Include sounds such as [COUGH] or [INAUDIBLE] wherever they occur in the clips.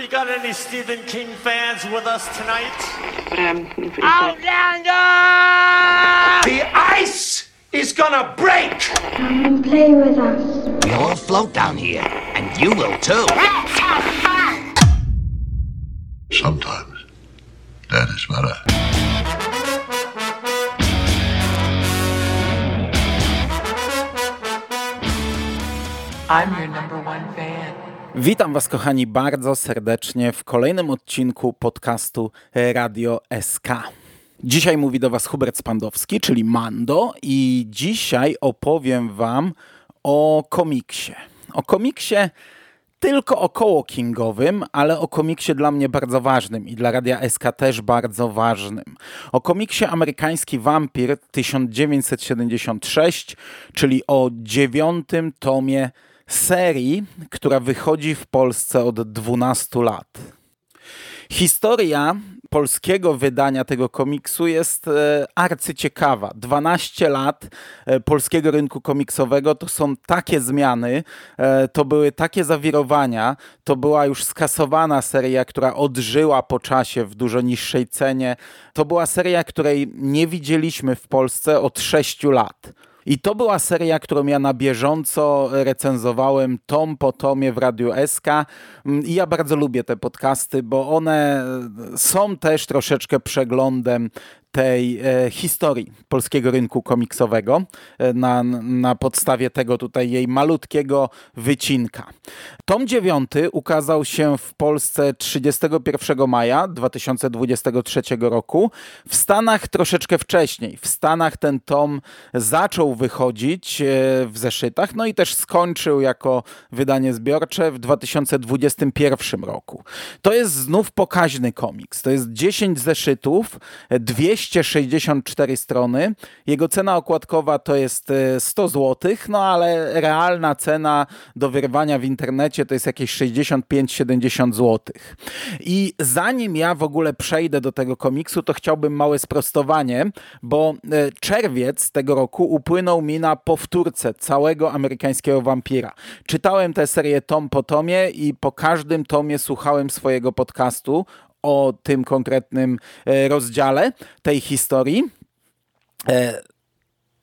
We got any Stephen King fans with us tonight? Outlander! The ice is gonna break! Come and play with us. We all float down here, and you will too. Let's have fun. Sometimes that is better. I'm your number one fan. Witam Was, kochani, bardzo serdecznie w kolejnym odcinku podcastu Radio SK. Dzisiaj mówi do Was Hubert Spandowski, czyli Mando, i dzisiaj opowiem Wam o komiksie. O komiksie tylko około kingowym, ale o komiksie dla mnie bardzo ważnym i dla Radia SK też bardzo ważnym. O komiksie Amerykański Wampir 1976, czyli o dziewiątym tomie serii, która wychodzi w Polsce od 12 lat. Historia polskiego wydania tego komiksu jest e, arcyciekawa. 12 lat e, polskiego rynku komiksowego to są takie zmiany, e, to były takie zawirowania, to była już skasowana seria, która odżyła po czasie w dużo niższej cenie. To była seria, której nie widzieliśmy w Polsce od 6 lat. I to była seria, którą ja na bieżąco recenzowałem tom po tomie w Radiu SK. Mm, I ja bardzo lubię te podcasty, bo one są też troszeczkę przeglądem tej e, historii polskiego rynku komiksowego e, na, na podstawie tego tutaj jej malutkiego wycinka. Tom 9 ukazał się w Polsce 31 maja 2023 roku. W Stanach troszeczkę wcześniej. W Stanach ten tom zaczął wychodzić e, w zeszytach, no i też skończył jako wydanie zbiorcze w 2021 roku. To jest znów pokaźny komiks. To jest 10 zeszytów, 264 strony. Jego cena okładkowa to jest 100 zł, no ale realna cena do wyrwania w internecie to jest jakieś 65-70 zł. I zanim ja w ogóle przejdę do tego komiksu, to chciałbym małe sprostowanie, bo e, czerwiec tego roku upłynął mi na powtórce całego amerykańskiego wampira. Czytałem tę serię tom po tomie i po każdym tomie słuchałem swojego podcastu o tym konkretnym e, rozdziale tej historii.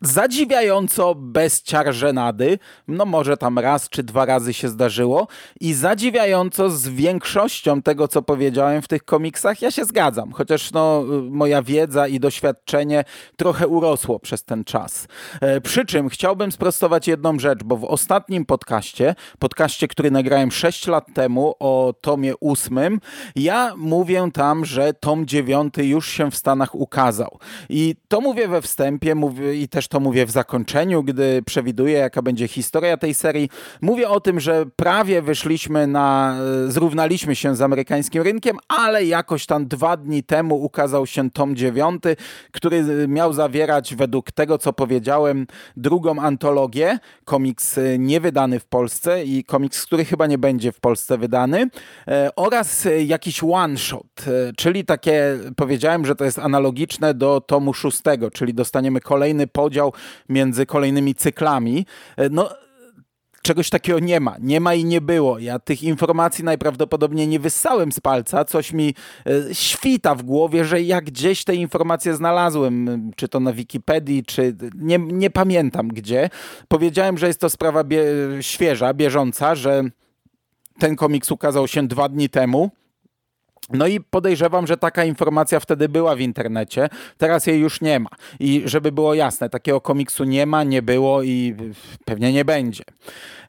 Zadziwiająco bez ciar żenady, no może tam raz czy dwa razy się zdarzyło i zadziwiająco z większością tego, co powiedziałem w tych komiksach, ja się zgadzam, chociaż no, moja wiedza i doświadczenie trochę urosło przez ten czas. E, przy czym chciałbym sprostować jedną rzecz, bo w ostatnim podcaście, podcaście, który nagrałem 6 lat temu o tomie ósmym, ja mówię tam, że tom dziewiąty już się w Stanach ukazał. I to mówię we wstępie mówię, i też to mówię w zakończeniu, gdy przewiduję, jaka będzie historia tej serii. Mówię o tym, że prawie wyszliśmy na, e, zrównaliśmy się z amerykańskim rynkiem, ale jakoś tam dwa dni temu ukazał się tom dziewiąty, który miał zawierać, według tego, co powiedziałem, drugą antologię, komiks e, niewydany w Polsce i komiks, który chyba nie będzie w Polsce wydany, e, oraz jakiś one-shot, czyli takie, powiedziałem, że to jest analogiczne do tomu szóstego, czyli dostaniemy kolejny podział między kolejnymi cyklami. No, czegoś takiego nie ma. Nie ma i nie było. Ja tych informacji najprawdopodobniej nie wyssałem z palca. Coś mi e, świta w głowie, że ja gdzieś te informacje znalazłem, czy to na Wikipedii, czy nie, nie pamiętam gdzie. Powiedziałem, że jest to sprawa bie świeża, bieżąca, że ten komiks ukazał się dwa dni temu. No i podejrzewam, że taka informacja wtedy była w internecie, teraz jej już nie ma. I żeby było jasne, takiego komiksu nie ma, nie było i pewnie nie będzie.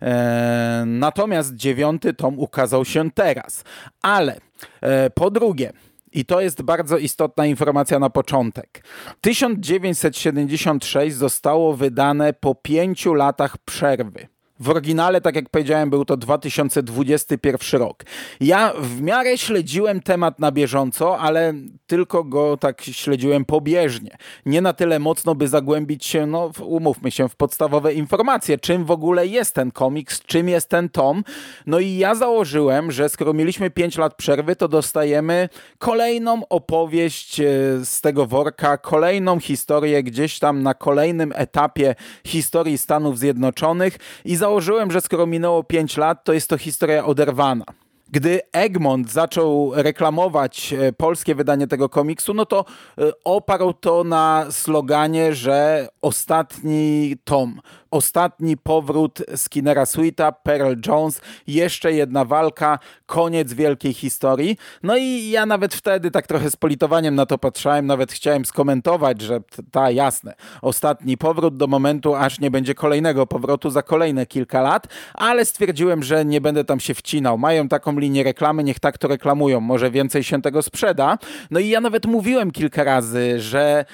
Eee, natomiast dziewiąty tom ukazał się teraz. Ale e, po drugie, i to jest bardzo istotna informacja na początek. 1976 zostało wydane po pięciu latach przerwy. W oryginale, tak jak powiedziałem, był to 2021 rok. Ja w miarę śledziłem temat na bieżąco, ale tylko go tak śledziłem pobieżnie. Nie na tyle mocno, by zagłębić się, no umówmy się, w podstawowe informacje, czym w ogóle jest ten komiks, czym jest ten tom. No i ja założyłem, że skoro mieliśmy 5 lat przerwy, to dostajemy kolejną opowieść e, z tego worka, kolejną historię gdzieś tam na kolejnym etapie historii Stanów Zjednoczonych i za założyłem, że skoro minęło 5 lat, to jest to historia oderwana. Gdy Egmont zaczął reklamować e, polskie wydanie tego komiksu, no to e, oparł to na sloganie, że ostatni tom, ostatni powrót Skinnera Sweeta, Pearl Jones, jeszcze jedna walka, koniec wielkiej historii. No i ja nawet wtedy tak trochę z politowaniem na to patrzałem, nawet chciałem skomentować, że ta jasne, ostatni powrót do momentu, aż nie będzie kolejnego powrotu za kolejne kilka lat, ale stwierdziłem, że nie będę tam się wcinał. Mają taką linię reklamy, niech tak to reklamują, może więcej się tego sprzeda. No i ja nawet mówiłem kilka razy, że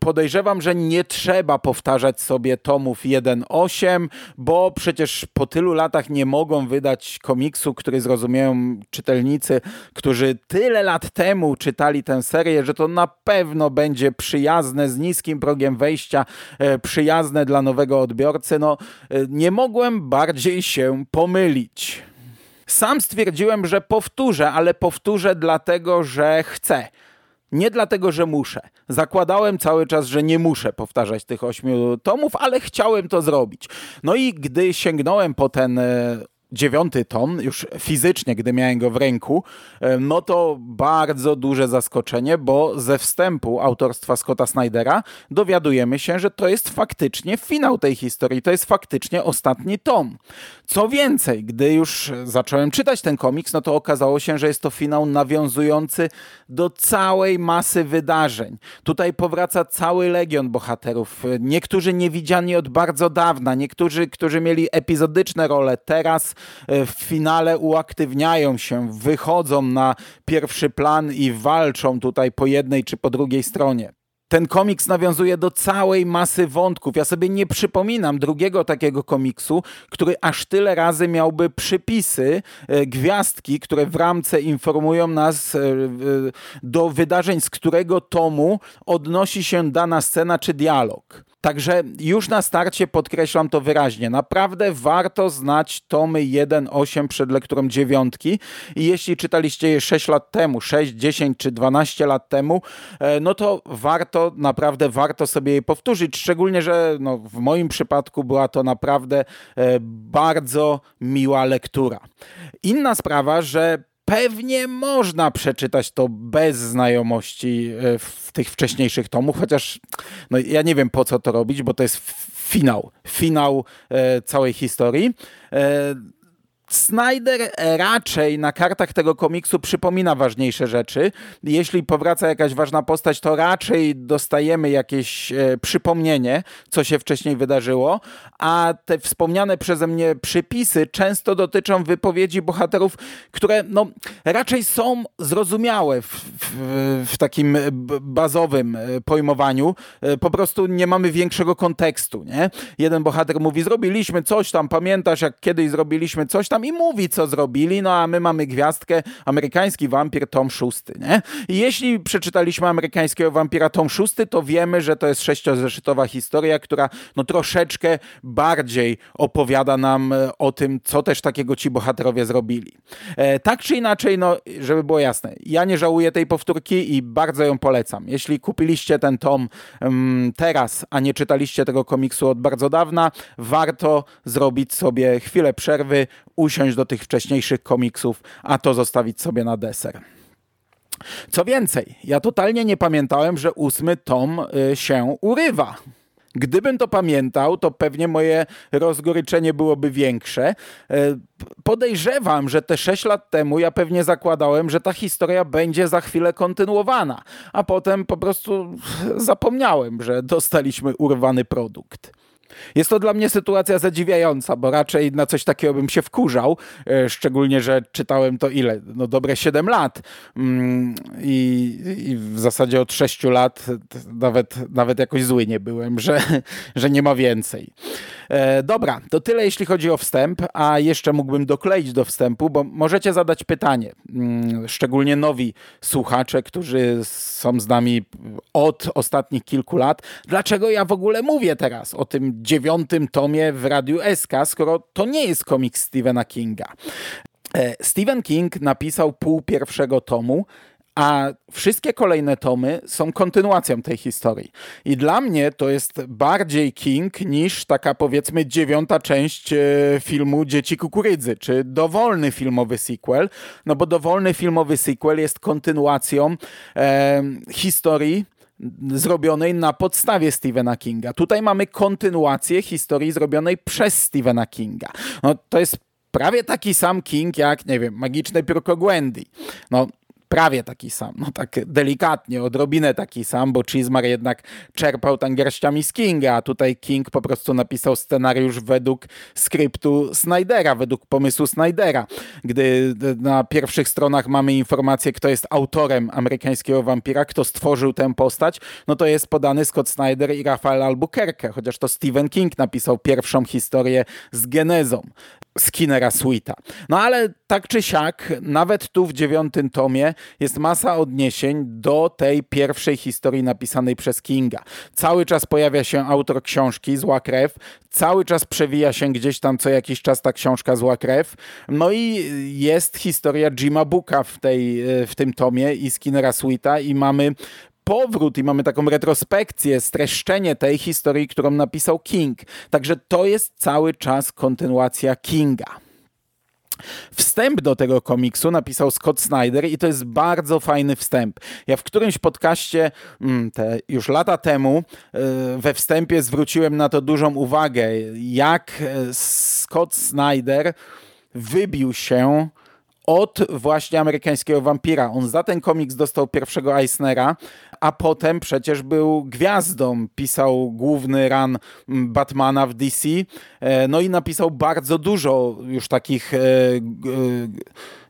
podejrzewam, że nie trzeba powtarzać sobie tomów 1.8, bo przecież po tylu latach nie mogą wydać komiksu, który zrozumieją czytelnicy, którzy tyle lat temu czytali tę serię, że to na pewno będzie przyjazne, z niskim progiem wejścia, e, przyjazne dla nowego odbiorcy. No, e, nie mogłem bardziej się pomylić. Sam stwierdziłem, że powtórzę, ale powtórzę dlatego, że chcę. Nie dlatego, że muszę. Zakładałem cały czas, że nie muszę powtarzać tych ośmiu tomów, ale chciałem to zrobić. No i gdy sięgnąłem po ten e, dziewiąty tom, już fizycznie, gdy miałem go w ręku, e, no to bardzo duże zaskoczenie, bo ze wstępu autorstwa Scotta Snydera dowiadujemy się, że to jest faktycznie finał tej historii, to jest faktycznie ostatni tom. Co więcej, gdy już zacząłem czytać ten komiks, no to okazało się, że jest to finał nawiązujący do całej masy wydarzeń. Tutaj powraca cały legion bohaterów, niektórzy niewidziani od bardzo dawna, niektórzy, którzy mieli epizodyczne role, teraz w finale uaktywniają się, wychodzą na pierwszy plan i walczą tutaj po jednej czy po drugiej stronie. Ten komiks nawiązuje do całej masy wątków. Ja sobie nie przypominam drugiego takiego komiksu, który aż tyle razy miałby przypisy, e, gwiazdki, które w ramce informują nas e, do wydarzeń, z którego tomu odnosi się dana scena czy dialog. Także już na starcie podkreślam to wyraźnie. Naprawdę warto znać tomy 1-8 przed lekturą dziewiątki i jeśli czytaliście je 6 lat temu, 6, 10 czy 12 lat temu, e, no to warto, naprawdę warto sobie je powtórzyć. Szczególnie, że no, w moim przypadku była to naprawdę e, bardzo miła lektura. Inna sprawa, że Pewnie można przeczytać to bez znajomości e, w tych wcześniejszych tomów, chociaż no, ja nie wiem po co to robić, bo to jest finał, finał e, całej historii. E, Snyder raczej na kartach tego komiksu przypomina ważniejsze rzeczy. Jeśli powraca jakaś ważna postać, to raczej dostajemy jakieś e, przypomnienie, co się wcześniej wydarzyło, a te wspomniane przeze mnie przypisy często dotyczą wypowiedzi bohaterów, które no, raczej są zrozumiałe w, w, w takim bazowym e, pojmowaniu. E, po prostu nie mamy większego kontekstu. Nie? Jeden bohater mówi, zrobiliśmy coś tam, pamiętasz jak kiedyś zrobiliśmy coś tam, i mówi, co zrobili, no a my mamy gwiazdkę amerykański wampir tom szósty, nie? I jeśli przeczytaliśmy amerykańskiego wampira tom szósty, to wiemy, że to jest sześciozeszytowa historia, która no troszeczkę bardziej opowiada nam e, o tym, co też takiego ci bohaterowie zrobili. E, tak czy inaczej, no żeby było jasne, ja nie żałuję tej powtórki i bardzo ją polecam. Jeśli kupiliście ten tom um, teraz, a nie czytaliście tego komiksu od bardzo dawna, warto zrobić sobie chwilę przerwy, usiąść do tych wcześniejszych komiksów, a to zostawić sobie na deser. Co więcej, ja totalnie nie pamiętałem, że ósmy tom y, się urywa. Gdybym to pamiętał, to pewnie moje rozgoryczenie byłoby większe. Y, podejrzewam, że te 6 lat temu ja pewnie zakładałem, że ta historia będzie za chwilę kontynuowana, a potem po prostu zapomniałem, że dostaliśmy urwany produkt. Jest to dla mnie sytuacja zadziwiająca, bo raczej na coś takiego bym się wkurzał, e, szczególnie, że czytałem to ile? No dobre 7 lat mm, i, i w zasadzie od 6 lat nawet, nawet jakoś zły nie byłem, że, [LAUGHS] że nie ma więcej. E, dobra, to tyle jeśli chodzi o wstęp, a jeszcze mógłbym dokleić do wstępu, bo możecie zadać pytanie, mm, szczególnie nowi słuchacze, którzy są z nami od ostatnich kilku lat, dlaczego ja w ogóle mówię teraz o tym dziewiątym tomie w Radiu SK, skoro to nie jest komiks Stephena Kinga. E, Stephen King napisał pół pierwszego tomu, a wszystkie kolejne tomy są kontynuacją tej historii. I dla mnie to jest bardziej King niż taka powiedzmy dziewiąta część e, filmu Dzieci Kukurydzy, czy dowolny filmowy sequel, no bo dowolny filmowy sequel jest kontynuacją e, historii zrobionej na podstawie Stephena Kinga. Tutaj mamy kontynuację historii zrobionej przez Stephena Kinga. No, to jest prawie taki sam King jak, nie wiem, Magiczne Piórko Gwendy. No, prawie taki sam, no tak delikatnie, odrobinę taki sam, bo Chismar jednak czerpał tam garściami z Kinga, a tutaj King po prostu napisał scenariusz według skryptu Snydera, według pomysłu Snydera. Gdy na pierwszych stronach mamy informację, kto jest autorem amerykańskiego wampira, kto stworzył tę postać, no to jest podany Scott Snyder i Rafael Albuquerque, chociaż to Stephen King napisał pierwszą historię z genezą. Skinnera Sweeta. No ale tak czy siak, nawet tu w dziewiątym tomie jest masa odniesień do tej pierwszej historii napisanej przez Kinga. Cały czas pojawia się autor książki Zła Krew, cały czas przewija się gdzieś tam co jakiś czas ta książka Zła Krew. No i jest historia Jima Booka w, tej, w tym tomie i Skinnera Sweeta i mamy powrót i mamy taką retrospekcję, streszczenie tej historii, którą napisał King. Także to jest cały czas kontynuacja Kinga. Wstęp do tego komiksu napisał Scott Snyder i to jest bardzo fajny wstęp. Ja w którymś podcaście mm, te już lata temu e, we wstępie zwróciłem na to dużą uwagę, jak e, Scott Snyder wybił się od właśnie amerykańskiego wampira. On za ten komiks dostał pierwszego Eisnera, a potem przecież był gwiazdą. Pisał główny ran Batmana w DC, e, no i napisał bardzo dużo już takich e, e,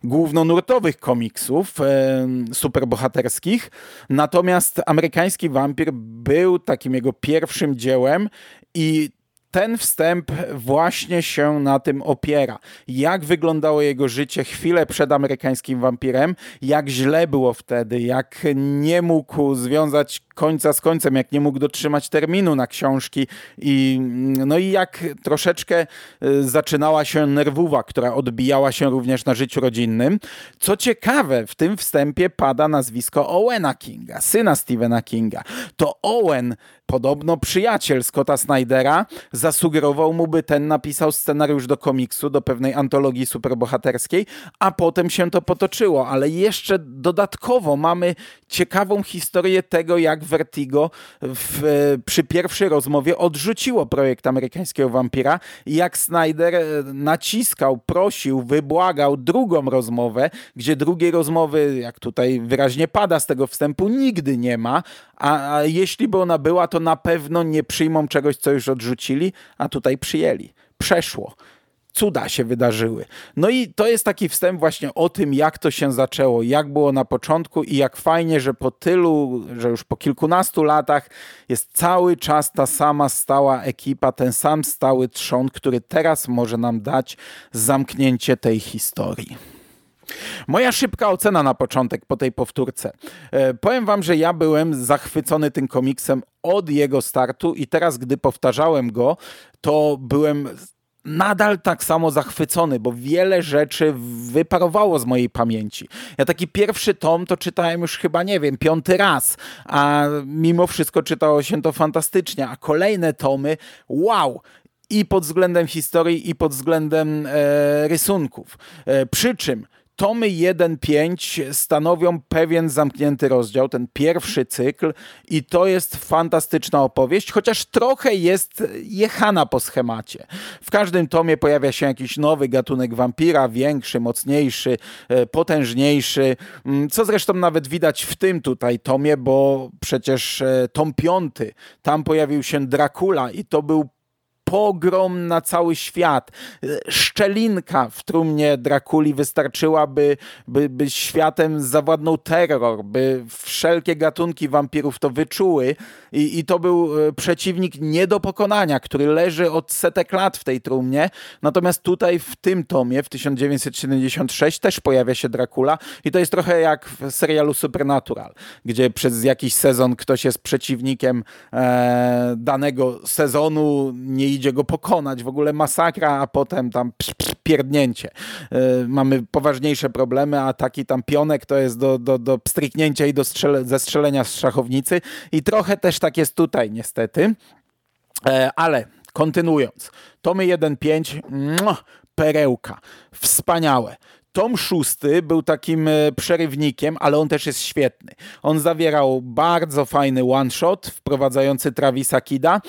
głównonurtowych komiksów superbohaterskich. Natomiast amerykański wampir był takim jego pierwszym dziełem i ten wstęp właśnie się na tym opiera. Jak wyglądało jego życie chwilę przed amerykańskim wampirem, jak źle było wtedy, jak nie mógł związać końca z końcem, jak nie mógł dotrzymać terminu na książki i no i jak troszeczkę y, zaczynała się nerwuwa, która odbijała się również na życiu rodzinnym. Co ciekawe, w tym wstępie pada nazwisko Owena Kinga, syna Stephena Kinga. To Owen Podobno przyjaciel Scotta Snydera zasugerował mu, by ten napisał scenariusz do komiksu, do pewnej antologii superbohaterskiej, a potem się to potoczyło. Ale jeszcze dodatkowo mamy ciekawą historię tego, jak Vertigo w, przy pierwszej rozmowie odrzuciło projekt amerykańskiego wampira jak Snyder e, naciskał, prosił, wybłagał drugą rozmowę, gdzie drugiej rozmowy, jak tutaj wyraźnie pada z tego wstępu, nigdy nie ma, a, a jeśli by ona była, to na pewno nie przyjmą czegoś, co już odrzucili, a tutaj przyjęli. Przeszło cuda się wydarzyły. No i to jest taki wstęp właśnie o tym, jak to się zaczęło, jak było na początku i jak fajnie, że po tylu, że już po kilkunastu latach jest cały czas ta sama stała ekipa, ten sam stały trzon, który teraz może nam dać zamknięcie tej historii. Moja szybka ocena na początek po tej powtórce. E, powiem wam, że ja byłem zachwycony tym komiksem od jego startu i teraz, gdy powtarzałem go, to byłem nadal tak samo zachwycony, bo wiele rzeczy wyparowało z mojej pamięci. Ja taki pierwszy tom to czytałem już chyba, nie wiem, piąty raz, a mimo wszystko czytało się to fantastycznie, a kolejne tomy, wow, i pod względem historii, i pod względem e, rysunków. E, przy czym tomy 1-5 stanowią pewien zamknięty rozdział, ten pierwszy cykl i to jest fantastyczna opowieść, chociaż trochę jest jechana po schemacie. W każdym tomie pojawia się jakiś nowy gatunek wampira, większy, mocniejszy, e, potężniejszy, mm, co zresztą nawet widać w tym tutaj tomie, bo przecież e, tom piąty, tam pojawił się Dracula i to był pogrom na cały świat. Szczelinka w trumnie Drakuli wystarczyła, by, by, by światem zawładnął terror, by wszelkie gatunki wampirów to wyczuły i, i to był e, przeciwnik nie do pokonania, który leży od setek lat w tej trumnie. Natomiast tutaj w tym tomie, w 1976 też pojawia się Dracula i to jest trochę jak w serialu Supernatural, gdzie przez jakiś sezon ktoś jest przeciwnikiem e, danego sezonu, nie idzie go pokonać, w ogóle masakra, a potem tam psz, psz, pierdnięcie. Yy, mamy poważniejsze problemy, a taki tam pionek to jest do, do, do pstryknięcia i do strzele, zestrzelenia z szachownicy i trochę też tak jest tutaj niestety. E, ale kontynuując, tomy 1.5, perełka, wspaniałe. Tom szósty był takim e, przerywnikiem, ale on też jest świetny. On zawierał bardzo fajny one-shot wprowadzający Travisa Kida,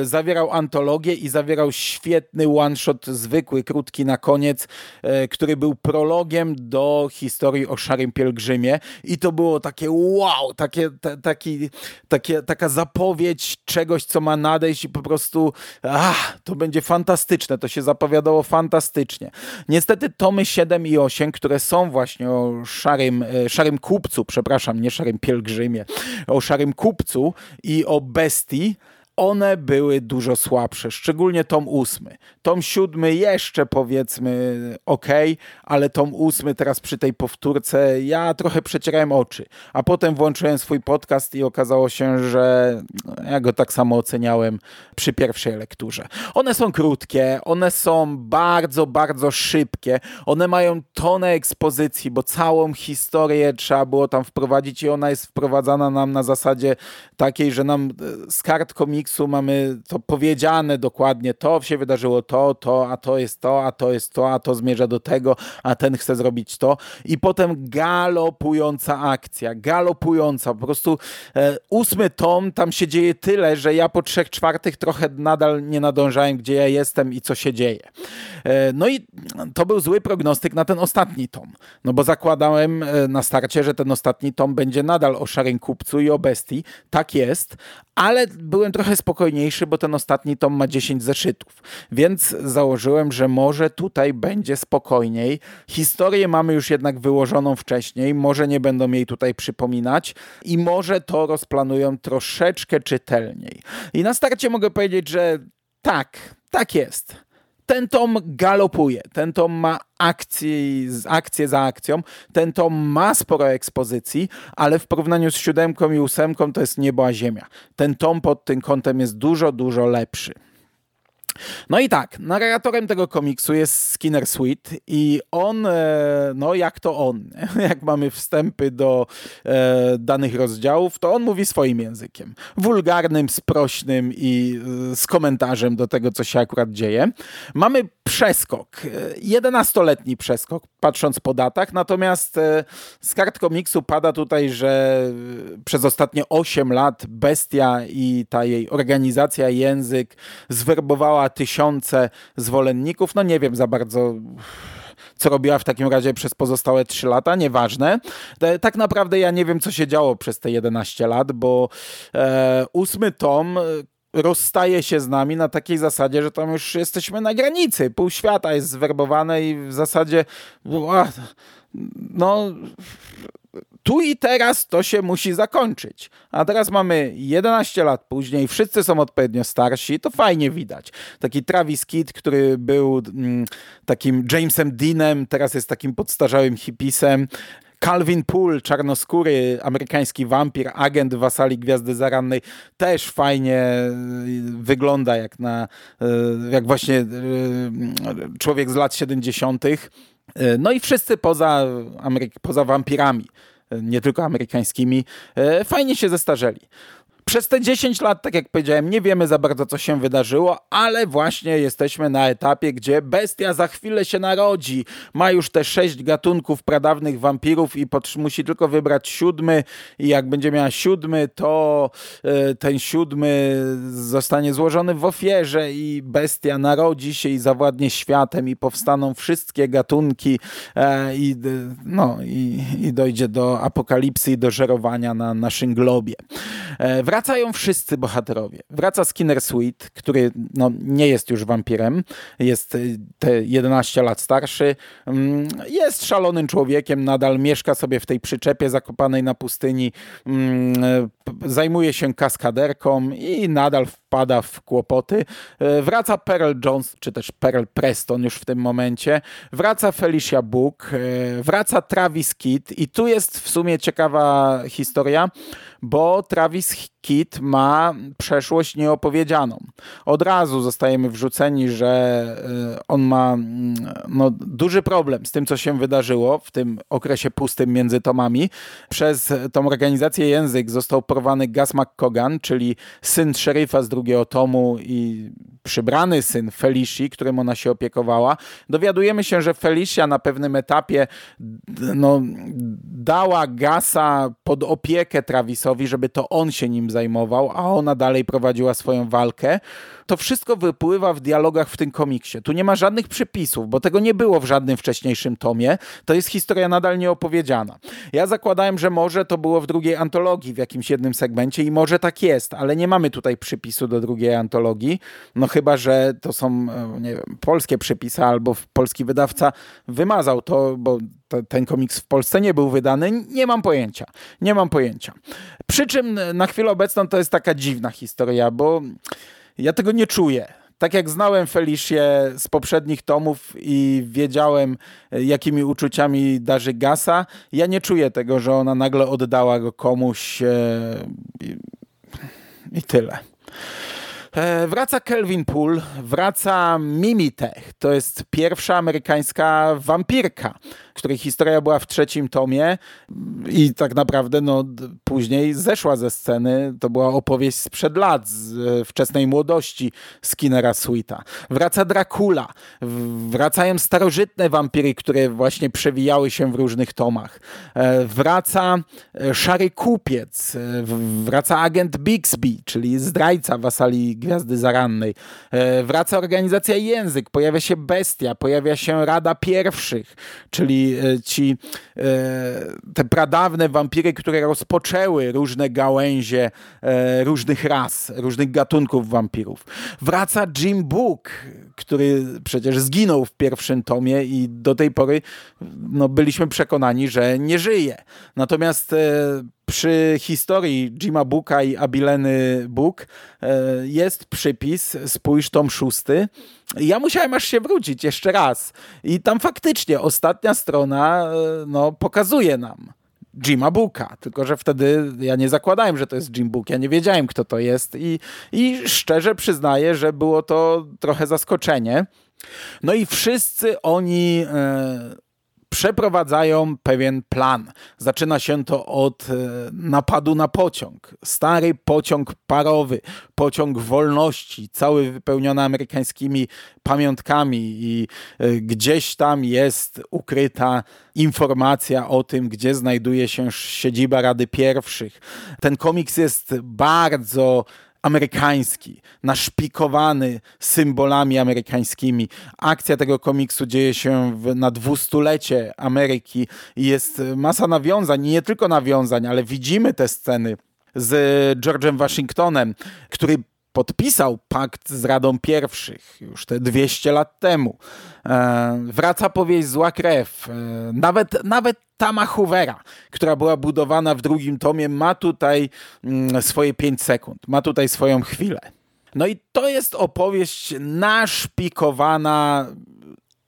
e, zawierał antologię i zawierał świetny one-shot, zwykły, krótki na koniec, e, który był prologiem do historii o Szarym Pielgrzymie i to było takie wow, takie, ta, taki, takie, taka zapowiedź czegoś, co ma nadejść i po prostu ach, to będzie fantastyczne, to się zapowiadało fantastycznie. Niestety tomy 7 i 8, które są właśnie o szarym, e, szarym kupcu, przepraszam, nie szarym pielgrzymie, o szarym kupcu i o bestii, one były dużo słabsze, szczególnie tom ósmy. Tom siódmy jeszcze powiedzmy ok, ale tom ósmy teraz przy tej powtórce ja trochę przecierałem oczy, a potem włączyłem swój podcast i okazało się, że ja go tak samo oceniałem przy pierwszej lekturze. One są krótkie, one są bardzo, bardzo szybkie, one mają tonę ekspozycji, bo całą historię trzeba było tam wprowadzić i ona jest wprowadzana nam na zasadzie takiej, że nam e, z kart komiksu komiksu mamy to powiedziane dokładnie, to się wydarzyło to, to, a to jest to, a to jest to, a to zmierza do tego, a ten chce zrobić to i potem galopująca akcja, galopująca, po prostu e, ósmy tom, tam się dzieje tyle, że ja po trzech czwartych trochę nadal nie nadążałem, gdzie ja jestem i co się dzieje. E, no i to był zły prognostyk na ten ostatni tom, no bo zakładałem e, na starcie, że ten ostatni tom będzie nadal o szarym kupcu i o bestii, tak jest, ale byłem trochę spokojniejszy, bo ten ostatni tom ma 10 zeszytów, więc założyłem, że może tutaj będzie spokojniej. Historię mamy już jednak wyłożoną wcześniej, może nie będą jej tutaj przypominać i może to rozplanują troszeczkę czytelniej. I na starcie mogę powiedzieć, że tak, tak jest ten tom galopuje, ten tom ma akcję, akcję za akcją, ten tom ma sporo ekspozycji, ale w porównaniu z siódemką i ósemką to jest niebo a ziemia. Ten tom pod tym kątem jest dużo, dużo lepszy. No i tak, narratorem tego komiksu jest Skinner Sweet i on, e, no jak to on, [LAUGHS] jak mamy wstępy do e, danych rozdziałów, to on mówi swoim językiem. Wulgarnym, sprośnym i e, z komentarzem do tego, co się akurat dzieje. Mamy przeskok, 11-letni przeskok, patrząc po datach, natomiast z kart komiksu pada tutaj, że przez ostatnie 8 lat Bestia i ta jej organizacja, język zwerbowała tysiące zwolenników. No nie wiem za bardzo co robiła w takim razie przez pozostałe 3 lata, nieważne. E, tak naprawdę ja nie wiem, co się działo przez te 11 lat, bo e, ósmy tom e, rozstaje się z nami na takiej zasadzie, że tam już jesteśmy na granicy. Pół świata jest zwerbowane i w zasadzie no tu i teraz to się musi zakończyć. A teraz mamy 11 lat później, wszyscy są odpowiednio starsi, to fajnie widać. Taki Travis Kidd, który był mm, takim Jamesem Deanem, teraz jest takim podstarzałym hipisem. Calvin Poole, czarnoskóry, amerykański wampir, agent wasali Gwiazdy Zarannej, też fajnie y, wygląda jak na, y, jak właśnie y, człowiek z lat 70. No i wszyscy poza, Ameryk poza wampirami nie tylko amerykańskimi, e, fajnie się zestarzeli. Przez te 10 lat, tak jak powiedziałem, nie wiemy za bardzo, co się wydarzyło, ale właśnie jesteśmy na etapie, gdzie bestia za chwilę się narodzi. Ma już te sześć gatunków pradawnych wampirów i musi tylko wybrać siódmy i jak będzie miała siódmy, to e, ten siódmy zostanie złożony w ofierze i bestia narodzi się i zawładnie światem i powstaną wszystkie gatunki e, i, no, i, i dojdzie do apokalipsy i do żerowania na naszym globie. Wraca wracają wszyscy bohaterowie. Wraca Skinner Sweet, który no, nie jest już wampirem, jest y, te 11 lat starszy, mm, jest szalonym człowiekiem, nadal mieszka sobie w tej przyczepie zakopanej na pustyni, mm, zajmuje się kaskaderką i nadal wpada w kłopoty. E, wraca Pearl Jones, czy też Pearl Preston już w tym momencie. Wraca Felicia Book, e, wraca Travis Kidd i tu jest w sumie ciekawa historia, bo Travis Kidd ma przeszłość nieopowiedzianą. Od razu zostajemy wrzuceni, że e, on ma mm, no, duży problem z tym, co się wydarzyło w tym okresie pustym między tomami. Przez tą organizację Język został porwany Gus McCogan, czyli syn szeryfa z drugiego tomu i przybrany syn Felici, którym ona się opiekowała. Dowiadujemy się, że Felicia na pewnym etapie no, dała Gasa pod opiekę Travisowi, żeby to on się nim zajmował, a ona dalej prowadziła swoją walkę. To wszystko wypływa w dialogach w tym komiksie. Tu nie ma żadnych przypisów, bo tego nie było w żadnym wcześniejszym tomie. To jest historia nadal nieopowiedziana. Ja zakładałem, że może to było w drugiej antologii, w jakimś jednym segmencie i może tak jest, ale nie mamy tutaj przypisu do drugiej antologii. No chyba, że to są e, nie wiem, polskie przypisy albo polski wydawca wymazał to, bo ten komiks w Polsce nie był wydany. Nie mam pojęcia. Nie mam pojęcia. Przy czym na chwilę obecną to jest taka dziwna historia, bo ja tego nie czuję. Tak jak znałem Felicję z poprzednich tomów i wiedziałem, jakimi uczuciami darzy Gasa, ja nie czuję tego, że ona nagle oddała go komuś e, i, i tyle. E, wraca Kelvin Pool, wraca Mimitech. To jest pierwsza amerykańska wampirka której historia była w trzecim tomie i tak naprawdę no, później zeszła ze sceny. To była opowieść sprzed lat, z e, wczesnej młodości Skinnera Sweeta. Wraca Dracula, wracają starożytne wampiry, które właśnie przewijały się w różnych tomach. E, wraca e, Szary Kupiec, wraca agent Bixby, czyli zdrajca wasali Gwiazdy Zarannej. Wraca organizacja Język, pojawia się Bestia, pojawia się Rada Pierwszych, czyli E, ci e, te pradawne wampiry, które rozpoczęły różne gałęzie e, różnych ras, różnych gatunków wampirów. Wraca Jim Book, który przecież zginął w pierwszym tomie i do tej pory no, byliśmy przekonani, że nie żyje. Natomiast przy historii Jima Booka i Abileny Book jest przypis, spójrz tom szósty. Ja musiałem aż się wrócić jeszcze raz. I tam faktycznie ostatnia strona no, pokazuje nam Jima Booka, tylko że wtedy ja nie zakładałem, że to jest Jim Book, ja nie wiedziałem, kto to jest i, i szczerze przyznaję, że było to trochę zaskoczenie. No i wszyscy oni e, przeprowadzają pewien plan. Zaczyna się to od e, napadu na pociąg. Stary pociąg parowy, pociąg wolności, cały wypełniony amerykańskimi pamiątkami i e, gdzieś tam jest ukryta informacja o tym, gdzie znajduje się siedziba Rady Pierwszych. Ten komiks jest bardzo amerykański, naszpikowany symbolami amerykańskimi. Akcja tego komiksu dzieje się w, na dwustulecie Ameryki i jest masa nawiązań, nie tylko nawiązań, ale widzimy te sceny z George'em Washingtonem, który podpisał pakt z Radą Pierwszych już te 200 lat temu. E, wraca powieść Zła Krew. E, nawet, nawet Tama Hoovera, która była budowana w drugim tomie, ma tutaj mm, swoje 5 sekund, ma tutaj swoją chwilę. No i to jest opowieść naszpikowana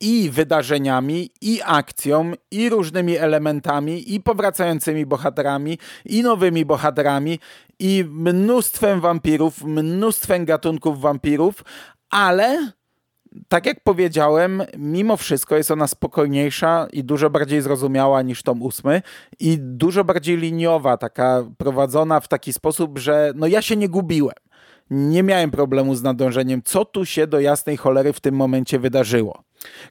i wydarzeniami, i akcją, i różnymi elementami, i powracającymi bohaterami, i nowymi bohaterami, i mnóstwem wampirów, mnóstwem gatunków wampirów, ale tak jak powiedziałem, mimo wszystko jest ona spokojniejsza i dużo bardziej zrozumiała niż tom ósmy i dużo bardziej liniowa, taka prowadzona w taki sposób, że no ja się nie gubiłem nie miałem problemu z nadążeniem, co tu się do jasnej cholery w tym momencie wydarzyło.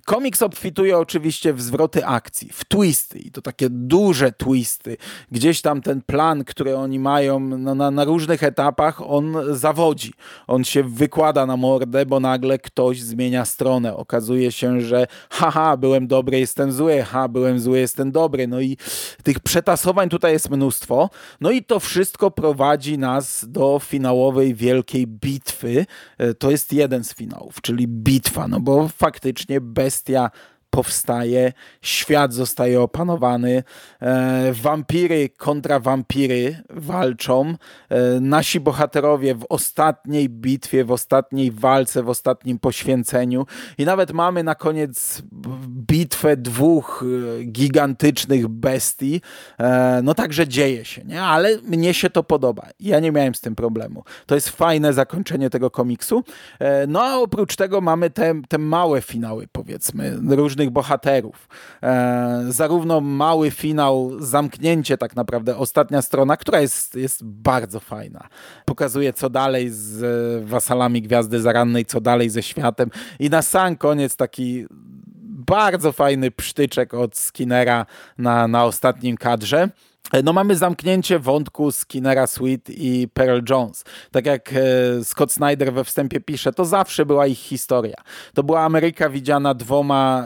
Komiks obfituje oczywiście w zwroty akcji, w twisty i to takie duże twisty. Gdzieś tam ten plan, który oni mają no, na, na różnych etapach, on zawodzi. On się wykłada na mordę, bo nagle ktoś zmienia stronę. Okazuje się, że haha, byłem dobry, jestem zły, ha, byłem zły, jestem dobry. No i tych przetasowań tutaj jest mnóstwo. No i to wszystko prowadzi nas do finałowej wielkiej bitwy. E, to jest jeden z finałów, czyli bitwa, no bo faktycznie bestia powstaje, świat zostaje opanowany, e, wampiry kontra wampiry walczą, e, nasi bohaterowie w ostatniej bitwie, w ostatniej walce, w ostatnim poświęceniu i nawet mamy na koniec bitwę dwóch e, gigantycznych bestii, e, no także dzieje się, nie? ale mnie się to podoba. Ja nie miałem z tym problemu. To jest fajne zakończenie tego komiksu. E, no a oprócz tego mamy te, te małe finały, powiedzmy, różnych bohaterów. E, zarówno mały finał, zamknięcie tak naprawdę, ostatnia strona, która jest, jest bardzo fajna. Pokazuje co dalej z e, wasalami Gwiazdy Zarannej, co dalej ze światem i na sam koniec taki bardzo fajny psztyczek od Skinnera na, na ostatnim kadrze. No mamy zamknięcie wątku Skinnera Sweet i Pearl Jones. Tak jak e, Scott Snyder we wstępie pisze, to zawsze była ich historia. To była Ameryka widziana dwoma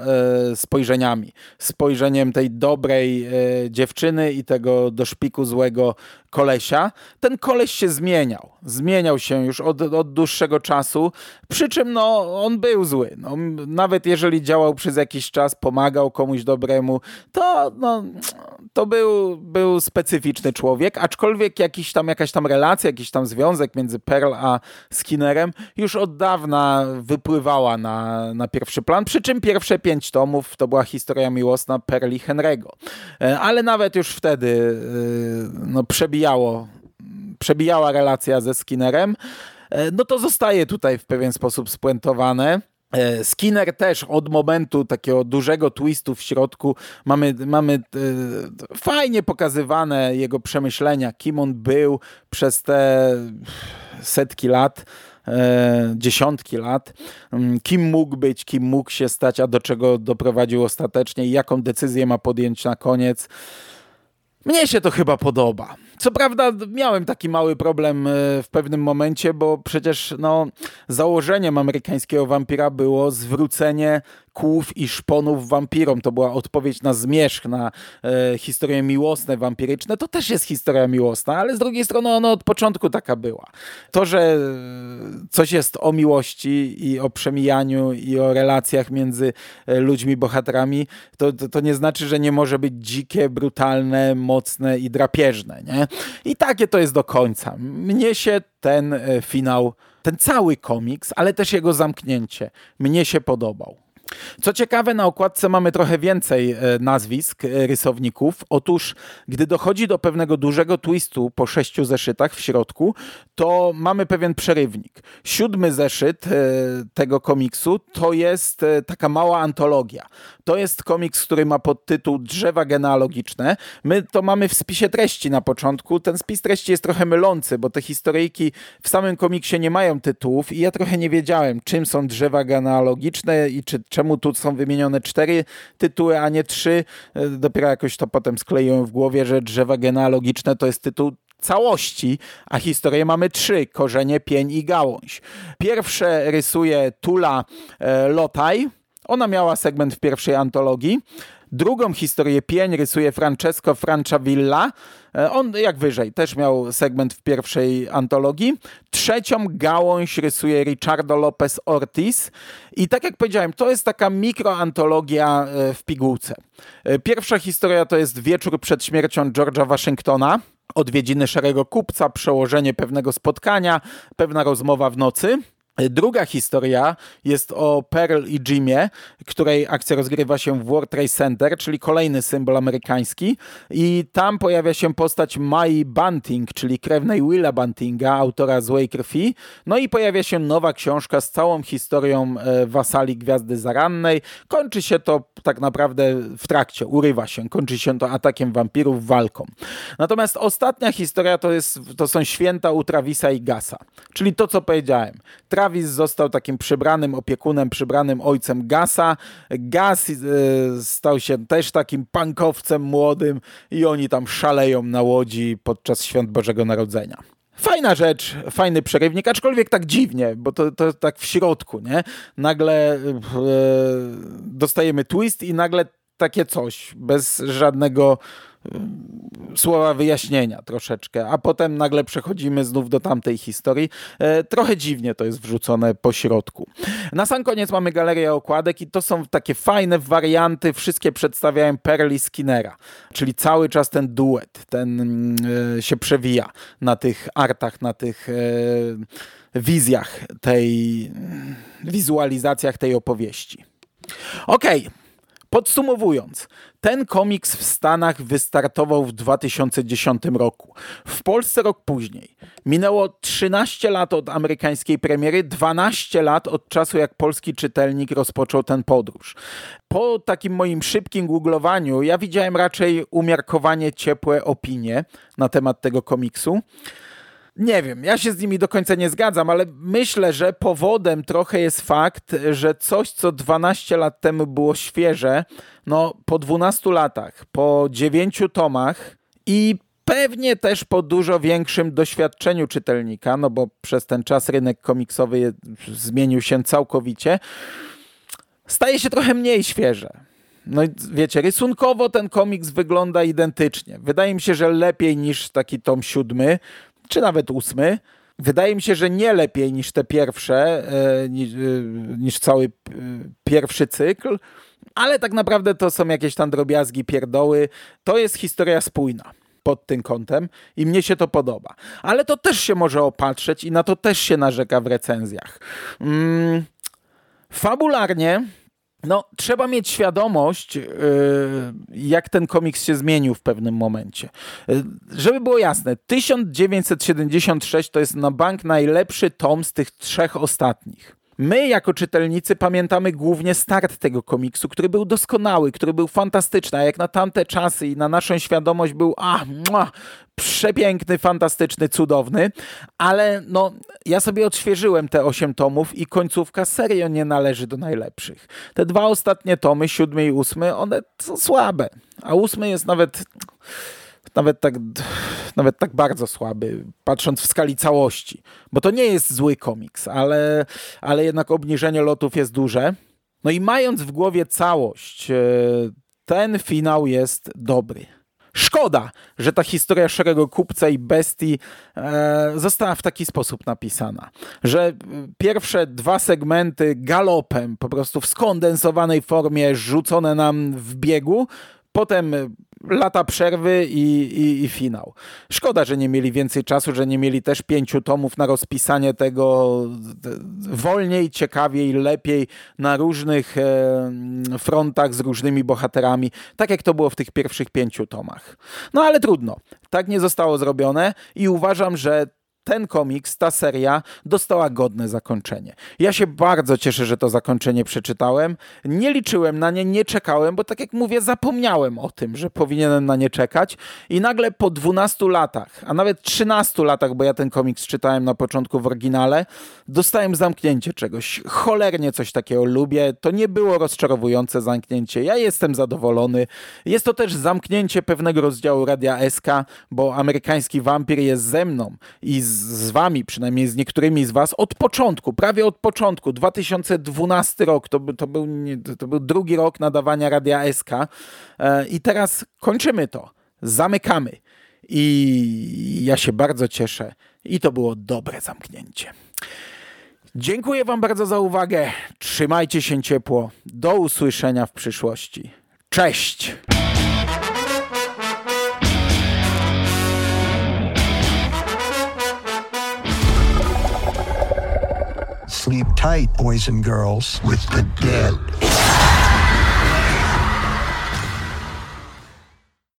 e, spojrzeniami. Spojrzeniem tej dobrej e, dziewczyny i tego do szpiku złego kolesia. Ten koleś się zmieniał. Zmieniał się już od, od dłuższego czasu, przy czym no, on był zły. No, nawet jeżeli działał przez jakiś czas, pomagał komuś dobremu, to, no, to był, był specyficzny człowiek, aczkolwiek jakiś tam, jakaś tam relacja, jakiś tam związek między Pearl a Skinnerem już od dawna wypływała na, na pierwszy plan, przy czym pierwsze pięć tomów to była historia miłosna Pearl i Henry'ego. E, ale nawet już wtedy e, no, przebijało, przebijała relacja ze Skinnerem, e, no to zostaje tutaj w pewien sposób spuentowane. E, Skinner też od momentu takiego dużego twistu w środku mamy, mamy e, fajnie pokazywane jego przemyślenia, kim on był przez te setki lat, e, dziesiątki lat, mm, kim mógł być, kim mógł się stać, a do czego doprowadził ostatecznie i jaką decyzję ma podjąć na koniec. Mnie się to chyba podoba. Co prawda miałem taki mały problem e, w pewnym momencie, bo przecież no, założeniem amerykańskiego wampira było zwrócenie kłów i szponów wampirom. To była odpowiedź na zmierzch, na e, historie miłosne, wampiryczne. To też jest historia miłosna, ale z drugiej strony ona od początku taka była. To, że coś jest o miłości i o przemijaniu i o relacjach między e, ludźmi, bohaterami, to, to, to nie znaczy, że nie może być dzikie, brutalne, mocne i drapieżne. Nie? I takie to jest do końca. Mnie się ten e, finał, ten cały komiks, ale też jego zamknięcie, mnie się podobał. Co ciekawe, na okładce mamy trochę więcej e, nazwisk e, rysowników. Otóż, gdy dochodzi do pewnego dużego twistu po sześciu zeszytach w środku, to mamy pewien przerywnik. Siódmy zeszyt tego komiksu to jest taka mała antologia. To jest komiks, który ma podtytuł Drzewa genealogiczne. My to mamy w spisie treści na początku. Ten spis treści jest trochę mylący, bo te historyjki w samym komiksie nie mają tytułów i ja trochę nie wiedziałem, czym są drzewa genealogiczne i czy, czemu tu są wymienione cztery tytuły, a nie trzy. E, dopiero jakoś to potem skleiłem w głowie, że drzewa genealogiczne to jest tytuł całości, a historię mamy trzy: korzenie, pień i gałąź. Pierwsze rysuje Tula e, Lotaj ona miała segment w pierwszej antologii. Drugą historię pień rysuje Francesco Franciavilla. E, on, jak wyżej, też miał segment w pierwszej antologii. Trzecią gałąź rysuje Ricardo Lopez Ortiz. I tak jak powiedziałem, to jest taka mikroantologia e, w pigułce. E, pierwsza historia to jest wieczór przed śmiercią George'a Waszyngtona odwiedziny szarego kupca, przełożenie pewnego spotkania, pewna rozmowa w nocy. Druga historia jest o Pearl i Jimie, której akcja rozgrywa się w World Trade Center, czyli kolejny symbol amerykański i tam pojawia się postać Mai Bunting, czyli krewnej Willa Buntinga, autora Złej Krwi. No i pojawia się nowa książka z całą historią e, wasali Gwiazdy Zarannej. Kończy się to tak naprawdę w trakcie, urywa się, kończy się to atakiem wampirów, walką. Natomiast ostatnia historia to, jest, to są święta u Travisa i Gasa, czyli to, co powiedziałem. Travis został takim przybranym opiekunem, przybranym ojcem Gasa. Gas e, stał się też takim pankowcem młodym i oni tam szaleją na łodzi podczas świąt Bożego Narodzenia. Fajna rzecz, fajny przerywnik, aczkolwiek tak dziwnie, bo to, to tak w środku, nie? Nagle e, dostajemy twist i nagle takie coś, bez żadnego słowa wyjaśnienia troszeczkę, a potem nagle przechodzimy znów do tamtej historii. E, trochę dziwnie to jest wrzucone po środku. Na sam koniec mamy galerię okładek i to są takie fajne warianty, wszystkie przedstawiają Perli Skinnera, czyli cały czas ten duet, ten e, się przewija na tych artach, na tych e, wizjach tej, wizualizacjach tej opowieści. Okej, okay. Podsumowując, ten komiks w Stanach wystartował w 2010 roku. W Polsce rok później. Minęło 13 lat od amerykańskiej premiery, 12 lat od czasu, jak polski czytelnik rozpoczął ten podróż. Po takim moim szybkim googlowaniu, ja widziałem raczej umiarkowanie ciepłe opinie na temat tego komiksu. Nie wiem, ja się z nimi do końca nie zgadzam, ale myślę, że powodem trochę jest fakt, że coś, co 12 lat temu było świeże, no po 12 latach, po 9 tomach i pewnie też po dużo większym doświadczeniu czytelnika, no bo przez ten czas rynek komiksowy zmienił się całkowicie, staje się trochę mniej świeże. No wiecie, rysunkowo ten komiks wygląda identycznie. Wydaje mi się, że lepiej niż taki tom siódmy, czy nawet ósmy. Wydaje mi się, że nie lepiej niż te pierwsze, e, niż, e, niż cały e, pierwszy cykl, ale tak naprawdę to są jakieś tam drobiazgi, pierdoły. To jest historia spójna pod tym kątem i mnie się to podoba. Ale to też się może opatrzeć i na to też się narzeka w recenzjach. Mm, fabularnie no, trzeba mieć świadomość, yy, jak ten komiks się zmienił w pewnym momencie. Yy, żeby było jasne, 1976 to jest na bank najlepszy tom z tych trzech ostatnich. My, jako czytelnicy, pamiętamy głównie start tego komiksu, który był doskonały, który był fantastyczny, a jak na tamte czasy i na naszą świadomość był a, mua, przepiękny, fantastyczny, cudowny, ale no, ja sobie odświeżyłem te osiem tomów i końcówka serio nie należy do najlepszych. Te dwa ostatnie tomy, siódmy i ósmy, one są słabe, a ósmy jest nawet nawet tak, nawet tak bardzo słaby, patrząc w skali całości. Bo to nie jest zły komiks, ale, ale jednak obniżenie lotów jest duże. No i mając w głowie całość, e, ten finał jest dobry. Szkoda, że ta historia szarego kupca i bestii e, została w taki sposób napisana, że pierwsze dwa segmenty galopem, po prostu w skondensowanej formie, rzucone nam w biegu, potem lata przerwy i, i, i, finał. Szkoda, że nie mieli więcej czasu, że nie mieli też pięciu tomów na rozpisanie tego wolniej, ciekawiej, lepiej na różnych e, frontach z różnymi bohaterami, tak jak to było w tych pierwszych pięciu tomach. No ale trudno. Tak nie zostało zrobione i uważam, że ten komiks, ta seria dostała godne zakończenie. Ja się bardzo cieszę, że to zakończenie przeczytałem. Nie liczyłem na nie, nie czekałem, bo tak jak mówię, zapomniałem o tym, że powinienem na nie czekać. I nagle po 12 latach, a nawet 13 latach, bo ja ten komiks czytałem na początku w oryginale, dostałem zamknięcie czegoś. Cholernie coś takiego lubię. To nie było rozczarowujące zamknięcie. Ja jestem zadowolony. Jest to też zamknięcie pewnego rozdziału Radia SK, bo amerykański wampir jest ze mną i z z wami, przynajmniej z niektórymi z was, od początku, prawie od początku, 2012 rok, to, to, był, to był drugi rok nadawania Radia SK e, i teraz kończymy to, zamykamy i ja się bardzo cieszę i to było dobre zamknięcie. Dziękuję Wam bardzo za uwagę. Trzymajcie się ciepło. Do usłyszenia w przyszłości. Cześć! Sleep tight, boys and girls, with the dead.